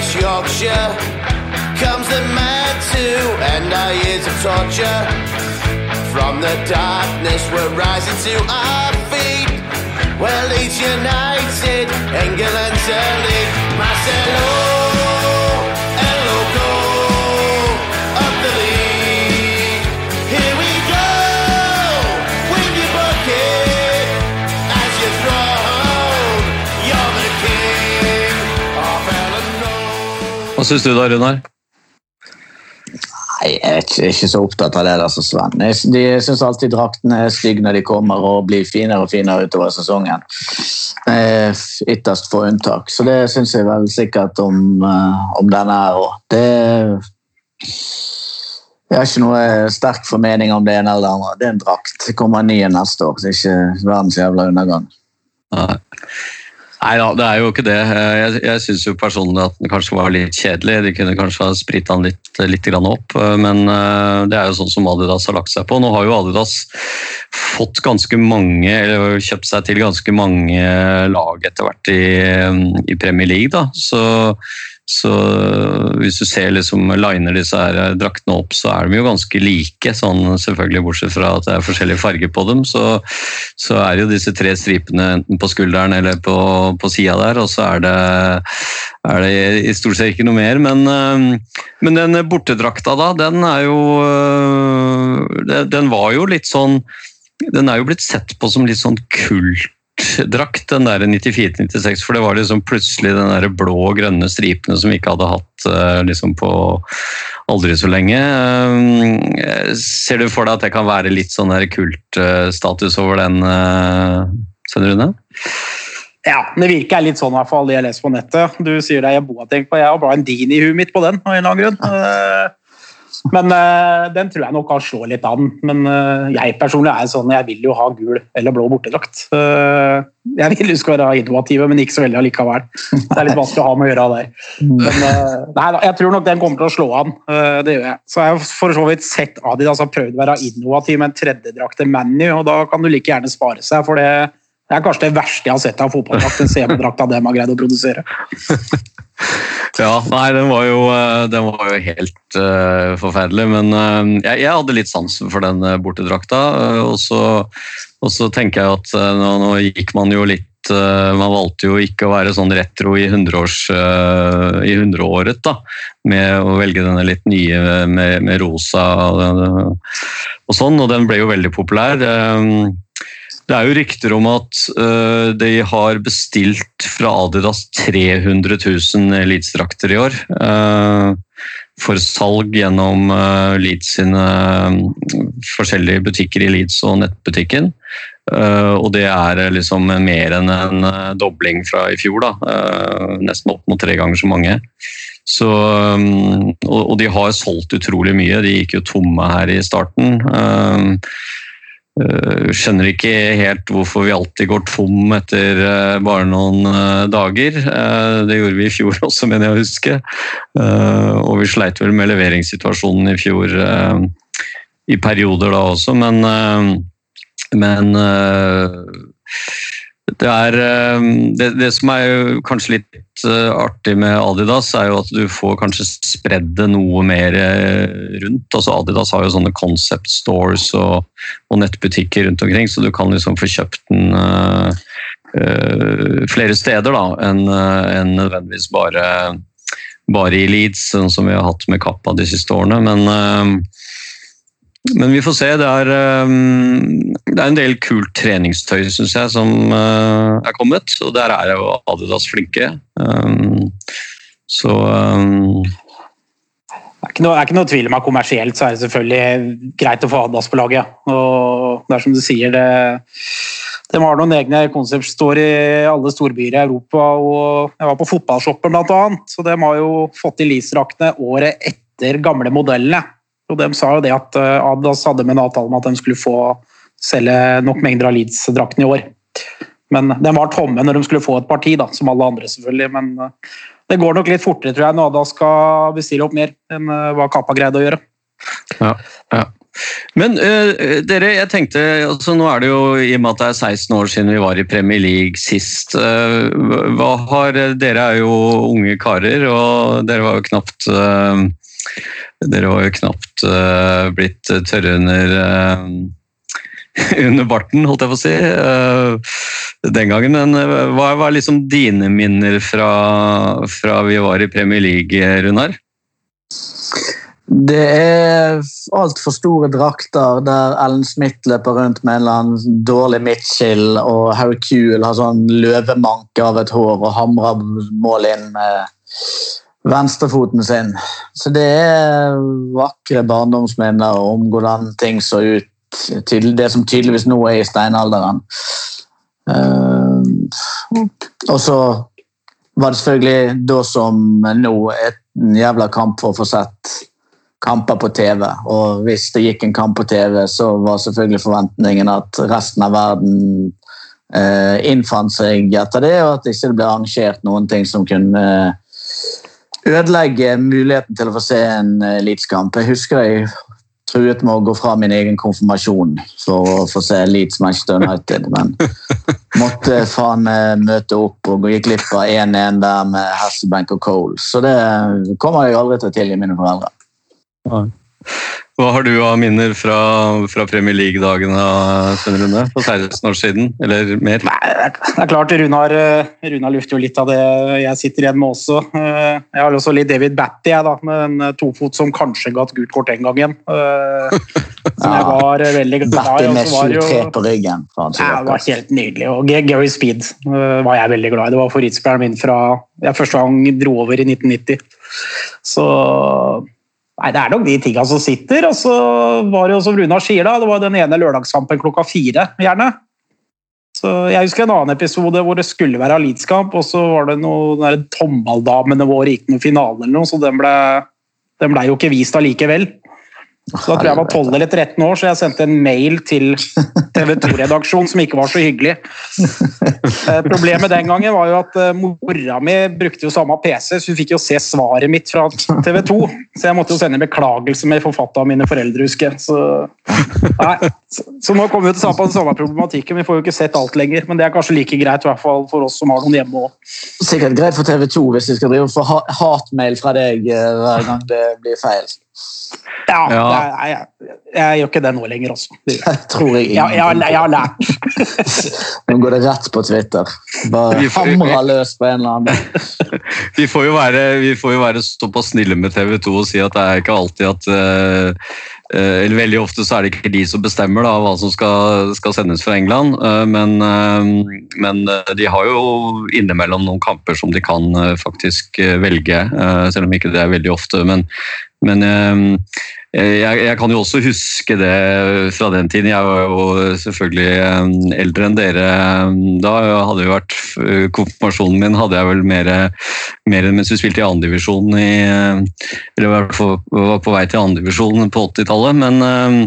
West Yorkshire comes the man to end our years of torture. From the darkness, we're rising to our feet. Well, Leeds United, England's elite. Marcelo, syns du da, Runar? Nei, jeg er ikke, ikke så opptatt av det der som Sven. Jeg, de syns alltid draktene er stygge når de kommer og blir finere og finere utover sesongen. Eh, Ytterst få unntak. Så det syns jeg vel sikkert om, eh, om denne her òg. Det Jeg har ikke noe sterk formening om det ene eller det andre. Det er en drakt. Det kommer en ny neste år, så det er ikke verdens jævla undergang. Nei. Nei da, det er jo ikke det. Jeg, jeg syns jo personlig at den kanskje var litt kjedelig. De kunne kanskje ha sprita den litt, litt opp, men eh, det er jo sånn som Adidas har lagt seg på. Nå har jo Adidas fått ganske mange, eller kjøpt seg til ganske mange lag etter hvert i, i Premier League, da. Så, så hvis du ser liksom liner disse her draktene opp, så er de jo ganske like. sånn selvfølgelig Bortsett fra at det er forskjellig farge på dem, så, så er jo disse tre stripene enten på skulderen eller på, på sida der, og så er det, er det i stort sett ikke noe mer. Men, øh, men den bortedrakta, da, den er jo øh, den- var jo litt sånn Den er jo blitt sett på som litt sånn kultdrakt, den der 94-96, for det var liksom plutselig den der blå og grønne stripene som vi ikke hadde hatt øh, liksom på aldri så lenge. Øh, Ser du for deg at det kan være litt sånn kultstatus over den, øh, Svein Rune? Ja, det virker litt sånn i hvert fall, det jeg leser på nettet. Du sier det jeg Boateng på, jeg har Brian Dean i huet mitt på den, av en eller annen grunn. Eh, Men uh, den tror jeg nok kan slå litt an. Men uh, jeg personlig er sånn, jeg vil jo ha gul eller blå bortedrakt. Uh, Jeg vil jo skal være innovative, men ikke så veldig allikevel. Det er litt vanskelig å ha med å gjøre der. Men eh, nei, jeg tror nok den kommer til å slå an. Eh, Det gjør jeg. Så jeg har for så vidt sett Adidas har prøvd å være innovativ med en tredjedrakt til ManU, og da kan du like gjerne spare seg, for det det er kanskje det verste jeg har sett av fotballdrakt. En CM-drakt av dem har greid å produsere. Ja, nei, den var jo, eh, den var jo helt uh, forferdelig, men uh, jeg, jeg hadde litt sansen for den bortedrakta. Uh, og, så, og så tenker jeg at nå, nå gikk man jo litt Man valgte jo ikke å være sånn retro i 100-års, eh, i 100-året, da. Med å velge denne litt nye med, med rosa og, og sånn, og den ble jo veldig populær. Eh, det er jo rykter om at uh, de har bestilt fra Adidas 300 000 Leeds-drakter i år. Uh, for salg gjennom uh, Leeds sine øh, forskjellige butikker i Leeds og nettbutikken. Og det er liksom mer enn en dobling fra i fjor. Da. Nesten opp mot tre ganger så mange. Så, um, og, og de har solgt utrolig mye. De gikk jo tomme her i starten. Uh, skjønner ikke helt hvorfor vi alltid går tom etter uh, bare noen uh, dager. Det gjorde vi i fjor også, mener jeg å huske. Og vi sleit vel med leveringssituasjonen i fjor i perioder da også, men, men det er uh, det, det som er kanskje litt uh, artig med Adidas, er jo at du får kanskje spredd det noe mer uh, rundt. Altså Adidas har jo sånne concept stores og, og nettbutikker rundt omkring, så du kan liksom få kjøpt den uh, uh, flere steder da, enn uh, enn nødvendigvis bare bare i Leeds, sånn som vi har hatt med Kappa de siste årene. Men, eh, men vi får se. Det er, eh, det er en del kult treningstøy, synes jeg, som eh, er kommet. Og der er jo Adidas flinke. Um, Så um, Det er ikke noe, er ikke noe tvil om at kommersielt så er det selvfølgelig greit å få Adidas på laget. Og det er som du sier, det, de har noen egne konseptstår i alle storbyer i Europa. og Jeg var på fotballshoppen annet, så de har jo fått i Lease-draktene året etter gamle modellene. Og de sa jo det at eh, Adidas hadde med en avtale om at de skulle få selge nok mengder av Leeds-drakten i år. Men de var tomme når de skulle få et parti, da, som alle andre selvfølgelig. Men eh, det går nok litt fortere tror jeg, når Adidas skal bestille opp mer enn eh, hva Kappa greide å gjøre. Ja, ja. Men eh, dere, jeg tenkte, altså nå er det jo, i og med at det er 16 år siden vi var i Premier League sist, eh, hva har, dere er jo unge karer, og dere var jo knapt eh, dere var jo knapt eh, blitt tørre under, eh, under barten, holdt jeg på å si, eh, den gangen. Men hva var liksom dine minner fra, fra vi var i Premier League, Runar? Det er altfor store drakter der Ellen Smith løper rundt med en eller annen dårlig midtskill, og Harry Kuehl har sånn løvemanke av et hår og hamrer mål inn med venstrefoten sin. Så det er vakre barndomsminner om hvordan ting så ut til det som tydeligvis nå er i steinalderen. Eh, og så var det selvfølgelig da som nå en jævla kamp for å få sett kamper på TV. Og hvis det gikk en kamp på TV, så var selvfølgelig forventningen at resten av verden eh, innfant seg etter det, og at det ikke ble arrangert noen ting som kunne ødelegge muligheten til å få se en eh, Leeds-kamp. Jeg husker jeg truet med å gå fra min egen konfirmasjon for å få se Leeds Manchester United, men måtte faen meg møte opp og gikk glipp av 1-1 der med Hasselbank og Cole. Så det kommer jeg aldri til å tilgi mine foreldre. Hva har du av minner fra, fra Premier League-dagene Sven Rune, for 16 år siden, eller mer? Nei, det er klart Runar, eh, Runar lufter jo litt av det jeg sitter igjen med også. Eh, Jeg har også litt David Batty, jeg da, med en eh, tofot som kanskje ga et gult kort den gangen. eh, Som jeg var veldig glad i. Batty med så var 23 på ryggen. Ja, det var helt nydelig. Og Gary Speed var jeg veldig glad i. Det var favorittspilleren min fra jeg første gang dro over i 1990. Så Nei, Det er nok de tinga som sitter. Og så var det jo som Runar sier, da, det var den ene lørdagskampen klokka fire, gjerne. Så Jeg husker en annen episode hvor det skulle være Leeds-kamp, og så var det noe den der Tombaldamene våre gikk noen finale eller noe, så den ble, den ble jo ikke vist allikevel. Så da tror jeg var 12 eller 13 år, så jeg sendte en mail til TV 2-redaksjonen som ikke var så hyggelig. Eh, Problemet den gangen var jo at eh, mora mi brukte jo samme PC, så hun fikk jo se svaret mitt fra TV 2. Så jeg måtte jo sende en beklagelse med forfatta av mine foreldre, husker jeg. Så, så, nå kommer vi til samme, samme problematikken. Vi får jo ikke sett alt lenger, men det er kanskje like greit i hvert fall for oss som har noen hjemme òg. Sikkert greit for TV 2 hvis de skal drive og få ha hatmail fra deg eh, hver gang det blir feil. Ja, Ja. Jeg, jeg, jeg, gjør ikke det nå lenger, også. Jeg tror jeg Jeg, jeg, har- jeg har lært. Nå går det rett på Twitter. Bare hamra får- løs på en eller annen. Vi får jo være, vi får jo være såpass snille med TV 2 og si at det er ikke alltid at eh, eller Veldig ofte så er det ikke de som bestemmer da, hva som skal, skal sendes fra England, eh, men, eh, men eh, de har jo innimellom noen kamper som de kan eh, faktisk eh, velge, eh, selv om ikke det er veldig ofte. Men, men eh, jeg, jeg kan jo også huske det fra den tiden. Jeg var jo selvfølgelig eh, eldre enn dere da. Hadde jo vært, eh, konfirmasjonen min hadde jeg vel mer, mer enn mens vi spilte i andredivisjon i Eller i hvert fall var på vei til andredivisjon på 80-tallet. Men eh,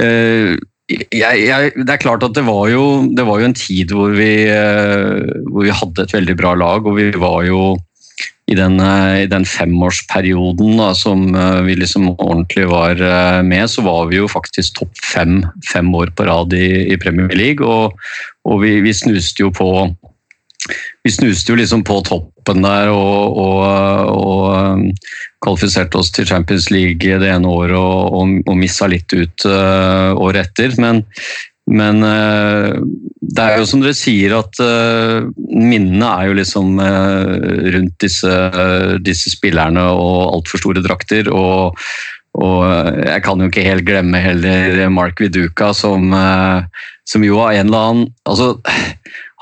eh, jeg, jeg, det er klart at det var jo, det var jo en tid hvor vi, eh, hvor vi hadde et veldig bra lag, og vi var jo i den, eh, i den femårsperioden da, som eh, vi liksom ordentlig var eh, med, så var vi jo faktisk topp fem fem år på rad i, i Premier League. Og, og vi, vi snuste jo på vi snuste jo liksom på toppen der og, og, og kvalifiserte oss til Champions League det ene året og, og, og missa litt ut året etter. Men, men uh, det er jo som dere sier at uh, minnene er jo liksom uh, rundt disse, disse spillerne og altfor store drakter. Og, og jeg kan jo ikke helt glemme heller Mark Viduka, som, som jo av en eller annen altså,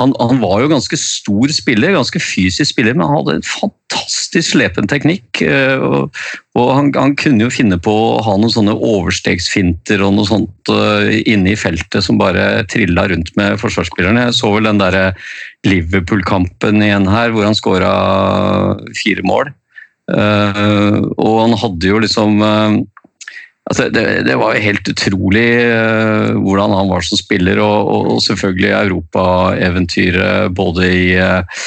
han, han, var jo ganske stor spiller, ganske fysisk spiller, men han hadde en fantastisk slepen teknikk. Eh, og, og han, han, kunne jo finne på å ha noen sånne overstegsfinter og noe sånt uh, inne i feltet som bare trilla rundt med forsvarsspillerne. Jeg så vel den derre Liverpool-kampen igjen her, hvor han skåra fire mål. Og han hadde jo liksom Altså, det, det, var helt utrolig uh, hvordan han var som spiller, og, og selvfølgelig europaeventyret både i, uh,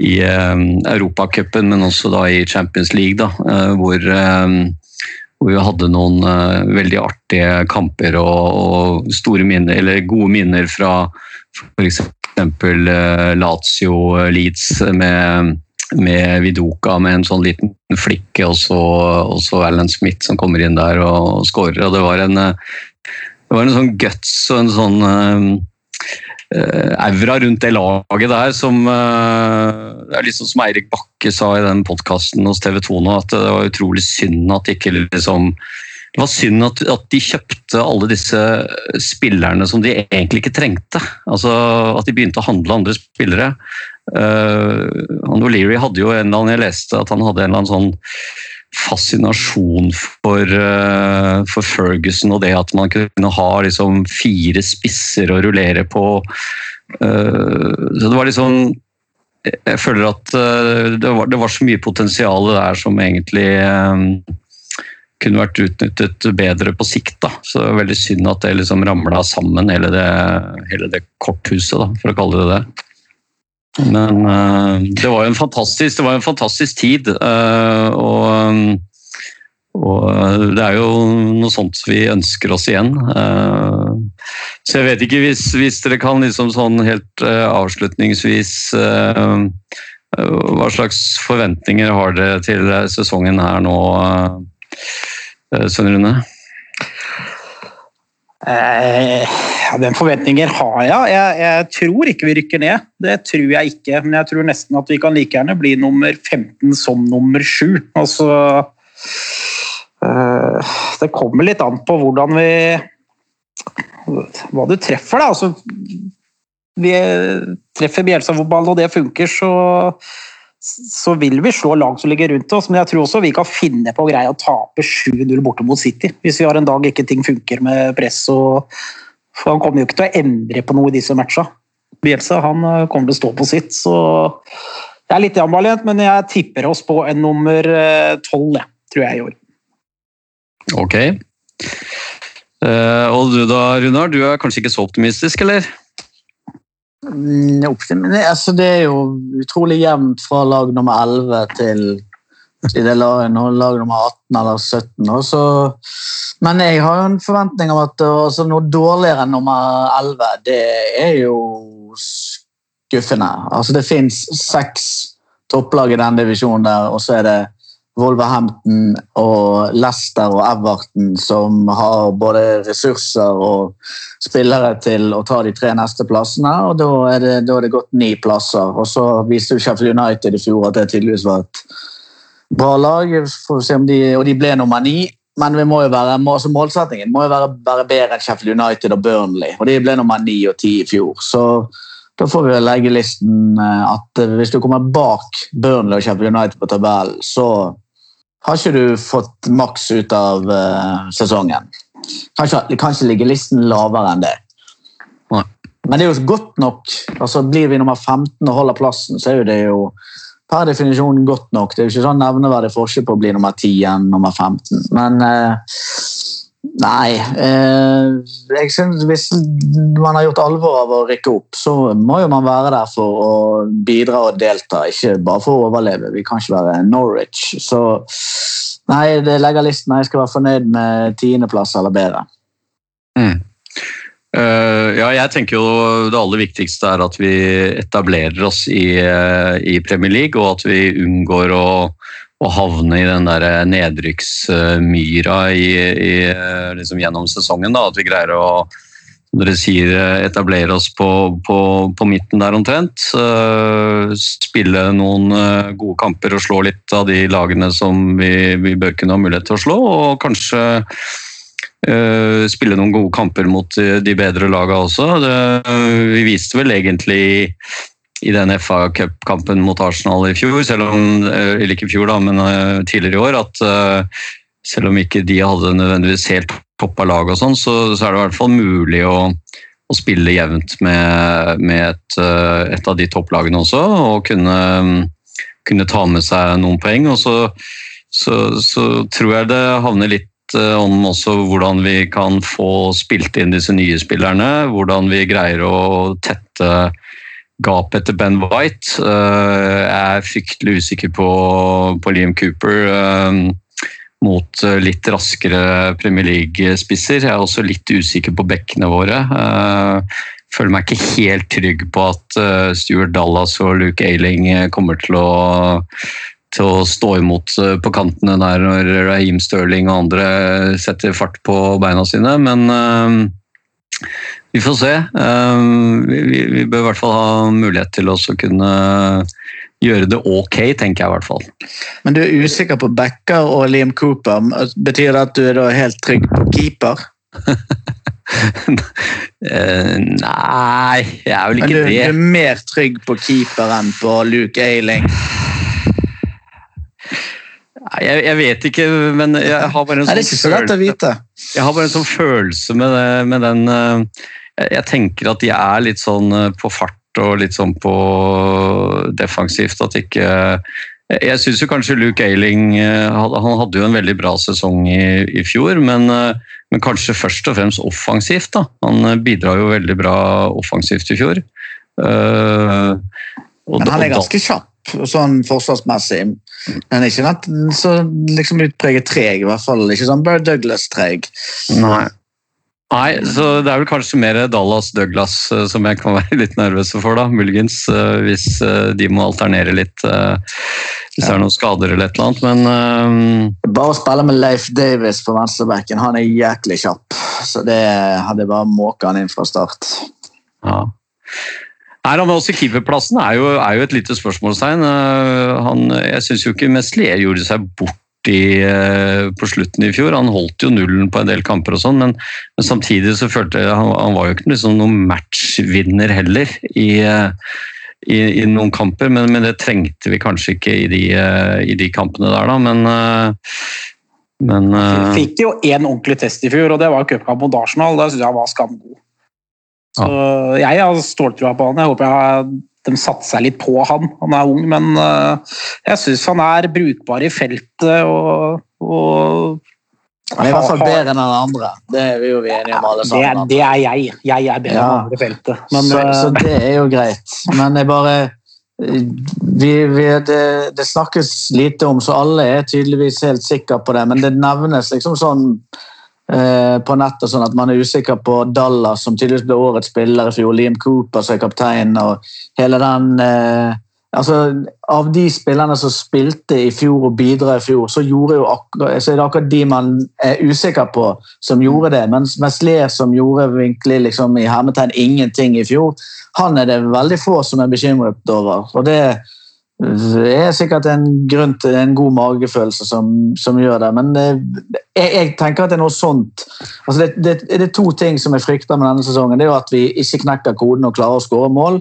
i um, Europacupen, men også da i Champions League, da, uh, hvor, um, hvor, vi hadde noen veldig artige kamper og, og, minner, gode minner fra f.eks. Lazio Leeds med med Vidoka med en sånn liten flikke, og så, og Alan Smith som kommer inn der og skårer. Og det var en, det var en sånn guts og en sånn uh, aura rundt det laget der som uh, Det er liksom som Eirik Bakke sa i den podkasten hos TV 2 nå, at det var utrolig synd at ikke liksom det var synd at, at, de kjøpte alle disse spillerne som de egentlig ikke trengte. Altså At de begynte å handle andre spillere. Uh, O'Leary hadde jo en eller annen, jeg leste at han hadde en eller annen sånn fascinasjon for, uh, for Ferguson og det at man kunne ha liksom fire spisser å rullere på. Uh, så det var liksom Jeg føler at uh, det, var, det, var, så mye potensial der som egentlig kunne vært utnyttet bedre på sikt. Da. Så det er veldig synd at det liksom ramla sammen, hele det, hele det korthuset, da, for å kalle det det. Men uh, det var jo en fantastisk, en fantastisk tid. Uh, og, og, det er jo noe sånt vi ønsker oss igjen. Uh, så jeg vet ikke hvis, hvis dere kan liksom sånn helt avslutningsvis Hva slags forventninger har dere til sesongen her nå, Svein Rune? Eh, Den forventninger har jeg. jeg. jeg. tror ikke vi rykker ned. Det tror jeg ikke. Men jeg tror nesten at vi kan like gjerne bli nummer 15 som nummer 7. Altså eh, Det kommer litt an på hvordan vi Hva du treffer, da. Altså, vi treffer Bjelsa-fotball, og det funker, så så vil vi slå lag som ligger rundt oss, men jeg tror også vi kan finne på å greie å tape 7-0 borte mot City. Hvis vi har en dag ikke ting funker med press og for han kommer jo ikke til å endre på noe i disse matcha. Bielsa han eh, kommer til å stå på sitt, så det er litt ambivalent, men jeg tipper oss på en nummer eh, tolv, tror jeg, i år. Ok. Uh, og du da, Runar? Du er kanskje ikke så optimistisk, eller? Mm, altså, det er jo utrolig jevnt fra lag nummer 11 til til nå, lag nummer 18 eller 17. Også. Men jeg har jo en forventning om at altså, noe dårligere enn nummer 11, det er jo skuffende. Altså, det fins seks topplag i den divisjonen der, og så er det Wolverhampton og Leicester og Everton som har både ressurser og spillere til å ta de tre neste plassene. og Da er det, da er det gått ni plasser. Og Så viste jo Sheffield United i fjor at det tydeligvis var et bra lag, de, og de ble nummer ni. Men vi må jo være, altså målsettingen må jo være, være bedre enn Sheffield United og Burnley. og De ble nummer ni og ti i fjor. så da får vi legge listen eh, at eh, hvis du kommer bak Burnley og Sheffield United på tabellen, så har ikke du fått maks ut av uh, sesongen. Kanskje, kanskje ligger listen lavere enn det. Men det er jo godt nok. altså Blir vi nummer 15 og holder plassen, så er jo det jo per definisjon godt nok. Det er jo ikke sånn nevneverdig forskjell på å bli nummer 10 enn nummer 15. Men eh, nei eh, jeg synes Hvis man har gjort alvor av å rykke opp, så må jo man være der for å bidra og delta, ikke bare for å overleve. Vi kan ikke være Norwich. Så nei, det legger listen. Jeg skal være fornøyd med tiendeplass eller bedre. Mm. Uh, ja, jeg tenker jo det aller viktigste er at vi etablerer oss i, uh, i Premier League, og at vi unngår å, å havne i den der nedrykksmyra i, i, liksom gjennom sesongen. Da. At vi greier å dere sier, eh, etablere oss på, på, på midten der omtrent. Eh, spille noen eh, gode kamper og slå litt av de lagene som vi, vi bør kunne ha mulighet til å slå. Og kanskje uh, spille noen gode kamper mot de bedre lagene også. Det, vi viste vel egentlig i den FA Cup-kampen mot Arsenal i fjor, selv om, eh, eller ikke i fjor da, men eh, tidligere i år, at eh, selv om ikke de hadde nødvendigvis helt toppa lag og sånn, så, så er det i hvert fall mulig å, å spille jevnt med, med et, et av de topplagene også, og kunne, kunne ta med seg noen poeng. Og så, så, så tror jeg det havner litt om også hvordan vi kan få spilt inn disse nye spillerne, hvordan vi greier å tette gapet etter Ben White. Eh, Jeg er fryktelig usikker på, på Liam Cooper eh, mot eh, litt raskere Premier League-spisser. Jeg er også litt usikker på bekkene våre. Føler meg ikke helt trygg på at Stuart Dallas og Luke Ailing kommer til å til å stå imot på kantene der når Raheem Sterling og andre setter fart på beina sine, men vi får se. Eh, vi, bør i hvert fall ha mulighet til å kunne gjøre det ok, tenker jeg i hvert fall. Men du er usikker på Becker og Liam Cooper. Betyr det at du er helt trygg på keeper? Eh, nei, jeg er vel ikke ikke Men du det. er mer trygg på keeper enn på Luke Ailing? Jeg, jeg vet ikke, men jeg har bare en er sånn følelse. Jeg bare en sånn følelse med, det, med den eh, jeg- Jeg tenker at de er litt sånn eh, på fart og litt sånn på defensivt. At ikke Jeg, jeg syns jo kanskje Luke Ailing eh, Han hadde jo en veldig bra sesong i, i fjor, men, eh, men kanskje først og fremst offensivt. da. Han bidrar jo veldig bra offensivt i fjor. Uh, og Men han er ganske kjapp sånn forsvarsmessig. Men ikke nett, så liksom utpreget treg, i hvert fall. Ikke sånn Bare Douglas-treg. Nei. Nei, så det er vel kanskje mer Dallas Douglas eh, som jeg kan være litt nervøs for, da, muligens. eh, Hvis eh, de må alternere litt. Hvis det er noen skader eller et eller annet. Men um... Bare å spille med Leif Davis på venstrebekken, han er jæklig kjapp. Så det hadde bare måka han inn fra start. ja. Nei, med oss i Keeperplassen er jo, er jo et lite spørsmålstegn. Eh, Han, jeg syns jo ikke Meslier gjorde seg bort i, eh, på slutten i fjor. Han holdt jo nullen på en del kamper, og sånn, men, men samtidig så følte jeg han, han var jo ikke liksom noen matchvinner heller i, eh, i, i noen kamper. Men, men det trengte vi kanskje ikke i de, i de kampene der, da. Men, men Fikk jo én ordentlig test i fjor, og det var cupkamp mot Arsenal. Da syns jeg han var skamgod. Så jeg har ståltrua på han. Jeg håper jeg, de satser seg litt på han. Han er ung, men eh, jeg syns han er brukbar i feltet og, og Han er i hvert fall bedre enn den andre. Det er vi jo enige om alle det, er- sammen. det er jeg. Jeg er bedre Ja. enn andre i feltet. Men så, eh, så det er jo greit. Men det er bare vi, vi, det, det snakkes lite om, så alle er tydeligvis helt sikre på det. Men det nevnes liksom sånn eh, på nettet sånn at man er usikker på Dallas, som tydeligvis ble årets spiller i fjor, Liam Cooper som er kaptein, og hele den eh, altså, Av de spillerne som spilte i fjor og bidra i fjor, så, så er det akkurat de man er usikker på, som gjorde det. Mens Meslier, som gjorde vinklig liksom, i hermetegn ingenting i fjor, han er det veldig få som er bekymret over. Og det er sikkert en grunn til en god magefølelse som, som gjør det. Men jeg, jeg tenker at det er noe sånt. Altså det, det, det er to ting som jeg frykter med denne sesongen. Det er jo at vi ikke knekker koden og klarer å skåre mål.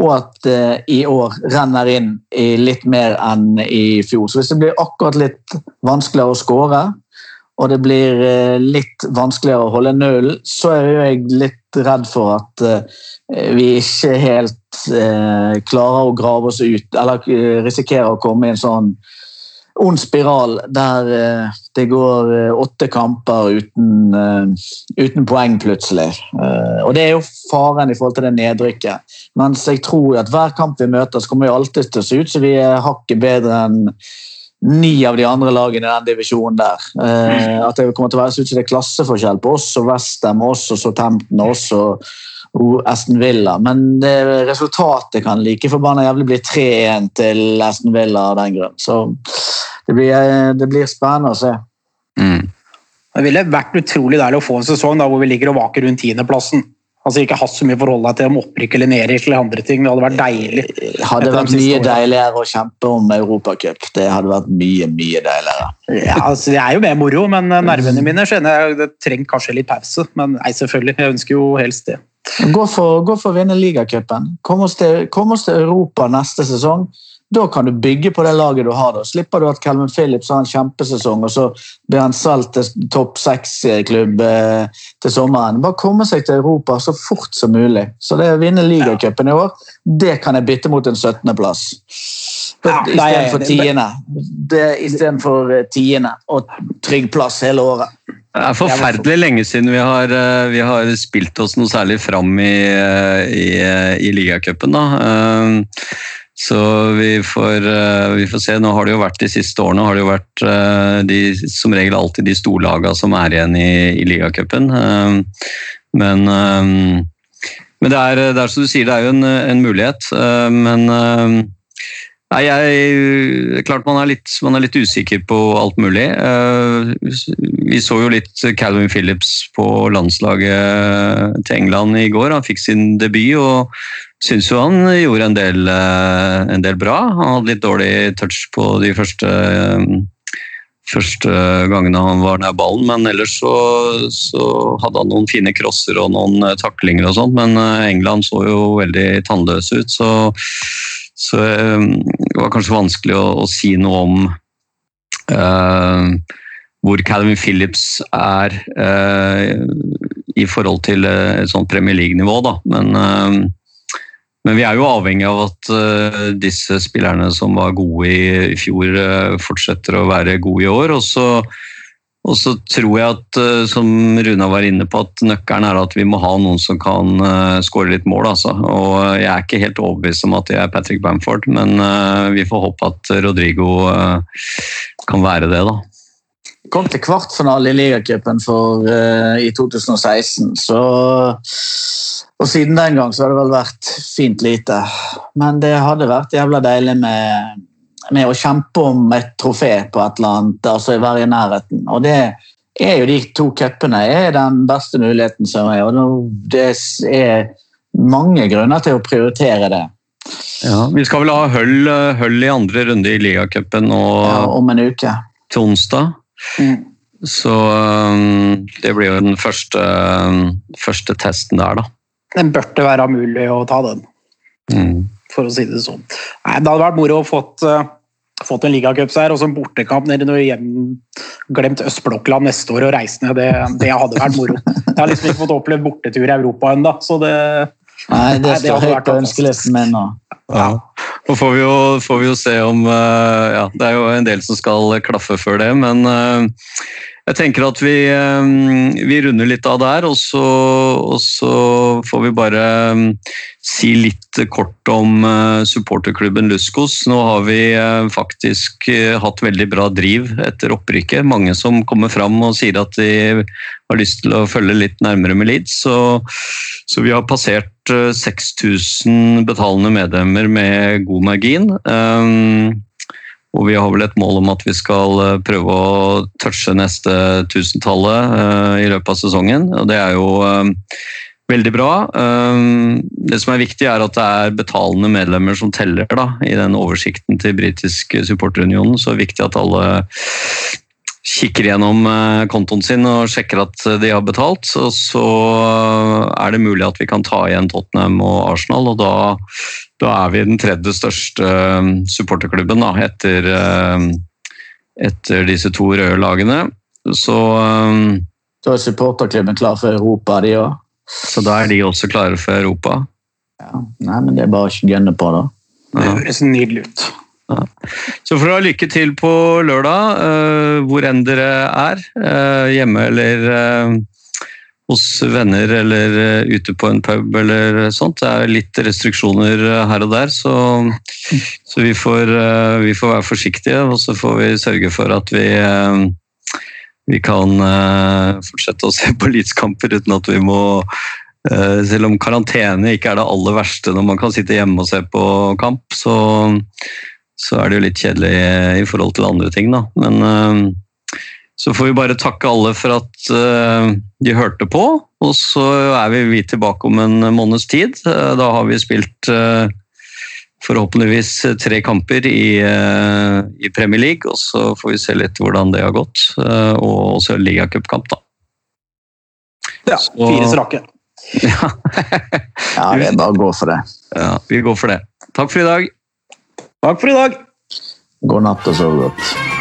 Og at eh, i år renner inn i litt mer enn i fjor. Så hvis det blir akkurat litt vanskeligere å skåre, og det blir eh, litt vanskeligere å holde nullen, så er jo jeg litt redd for at eh, vi ikke helt eh, klarer å grave oss ut, eller eh, risikerer å komme i en sånn ond spiral der det går åtte kamper uten, uten poeng plutselig. Og det er jo faren i forhold til det nedrykket. Mens jeg tror at hver kamp vi møter, så kommer vi alltid til å se ut som vi er hakket bedre enn ni av de andre lagene i den divisjonen der. Eh, at det kommer til å være så ut som det er klasseforskjell på oss og Westham, oss og Southampton, oss og, og Aston Villa. Men det, resultatet kan like forbanna jævlig bli 3-1 til Aston Villa av den grunn. Så det blir, eh, det blir spennende å se. mm. Det ville vært utrolig deilig å få en sesong da, hvor vi ligger og vaker rundt tiendeplassen. Altså ikke hatt så mye forhold deg til om opprykk eller nedrykk eller andre ting. Det hadde vært deilig. Hadde Etter vært siste mye årene. deiligere å kjempe om Europacup. Det hadde vært mye, mye deiligere. Ja, altså, det er jo mer moro, men eh, nervene mine skjønner jeg det trenger kanskje litt pause. Men nei, selvfølgelig. Jeg ønsker jo helst det. Gå for, gå for å vinne ligacupen. Kom, oss til- kom oss til Europa neste sesong. Da kan du bygge på det laget du har. da. Slipper du at Calvin Phillips har en kjempesesong, og så blir han solgt til topp seks-klubb eh, til sommeren. Bare komme seg til Europa så fort som mulig. Så det å vinne ligacupen i år, det kan jeg bytte mot en 17.-plass. Ja, Istedenfor tiende. Det- Istedenfor eh, tiende og trygg plass hele året. Det er forferdelig lenge siden vi har, eh, vi har spilt oss noe særlig fram i, eh, i, i ligacupen. Så vi får, eh, vi får se. Nå har det jo vært De siste årene har det jo vært eh, de, som regel alltid de storlagene som er igjen i, i ligacupen. Eh, Men, men det, er, det er som du sier, det er jo en, en mulighet. Men Nei, jeg, klart man er, litt, man er litt usikker på alt mulig. Vi så jo litt Calvin Phillips på landslaget til England i går. Han fikk sin debut og syns jo han gjorde en del, eh, en del bra. Han hadde litt dårlig touch på de første, eh, første gangene han var nær ballen, men ellers så, så hadde han noen fine crosser og noen eh, taklinger og sånt. Men England så jo veldig tannløse ut, så så det var kanskje vanskelig å, å si noe om uh, hvor Calvin Phillips er uh, i forhold til et sånt Premier League-nivå. da. Men, eh, men vi er jo avhengig av at eh, disse spillerne som var gode i, fjor, eh, fortsetter å være gode i år. Og så, og så tror jeg at, eh, som Runa var inne på, at nøkkelen er at vi må ha noen som kan skåre litt mål. Altså. Og jeg er ikke helt overbevist om at det er Patrick Bamford, men vi får håpe at Rodrigo kan være det, da. Kom til kvartfinale i ligacupen eh, i 2016, så Og siden den gang så har det vel vært fint lite. Men det hadde vært jævla deilig med, med å kjempe om et trofé på et eller annet, altså være i nærheten. Og det er jo de to cupene er den beste muligheten som er, og det er mange grunner til å prioritere det Ja, vi skal vel ha høll, høll i andre runde i ligacupen ja, om en uke. til onsdag. Mm. Så um, det blir jo den første, um, første testen der, da. Den burde være mulig å ta den, Mm. for å si det sånn. Nei, det hadde vært moro å fått, eh, fått en ligacupseier og så en bortekamp nede i noe hjemglemt østblokkland neste år og reise ned. Det, det hadde vært moro. Jeg har liksom ikke fått opplevd bortetur i Europa ennå, så det Nei, det Nei, det står hadde høyt vært på ønskelisten min nå. Ja. Nå får vi, jo, får vi jo se om eh, Ja, det er jo en del som skal klaffe før det, men eh, jeg tenker at vi, eh, vi runder litt av der, og så, og så får vi bare si litt kort om supporterklubben Luskos. Nå har vi faktisk hatt veldig bra driv etter opprykket. Mange som kommer fram og sier at de har lyst til å følge litt nærmere med Leeds. Så, så vi har passert eh, 6000 betalende medlemmer med god margin. Um, og vi har vel et mål om at vi skal eh, prøve å touche neste tusentallet eh, i løpet av sesongen. Og det er jo eh, veldig bra. Det som er viktig, er at det er betalende medlemmer som teller da, i den oversikten til britisk supporterunionen. Så det er viktig at alle kikker gjennom eh, kontoen sin og sjekker at de har betalt. Og så er det mulig at vi kan ta igjen Tottenham og Arsenal, og da, da er vi den tredje største eh, supporterklubben da, etter, eh, etter disse to røde lagene. Så, eh, Da er supporterklubben klar for Europa, de òg. så da er de også klare for Europa. Ja. Nei, men det er bare å gønne på, da. Det høres nydelig ut. Så får dere ha lykke til på lørdag, eh, hvor enn dere er. eh, hjemme eller eh, hos venner eller ute på en pub eller sånt. Det er litt restriksjoner her og der, så, så vi, får, vi får være forsiktige. Og så får vi sørge for at vi, vi kan fortsette å se på Leeds-kamper uten at vi må selv om karantene ikke er det aller verste når man kan sitte hjemme og se på kamp, så, så er det jo litt kjedelig i forhold til andre ting, da. Men eh, Så får vi bare takke alle for at eh, de hørte på, og så er vi, vi tilbake om en måneds tid. Eh, da har vi spilt eh, forhåpentligvis tre kamper i, eh, i Premier League, og så får vi se litt hvordan det har gått. eh, og også ligacupkamp, da. Ja, fire strake. Ja. Ja, det er bare å gå for det. ja, vi går for det. Takk for i dag. Takk for i dag. God natt og sov godt.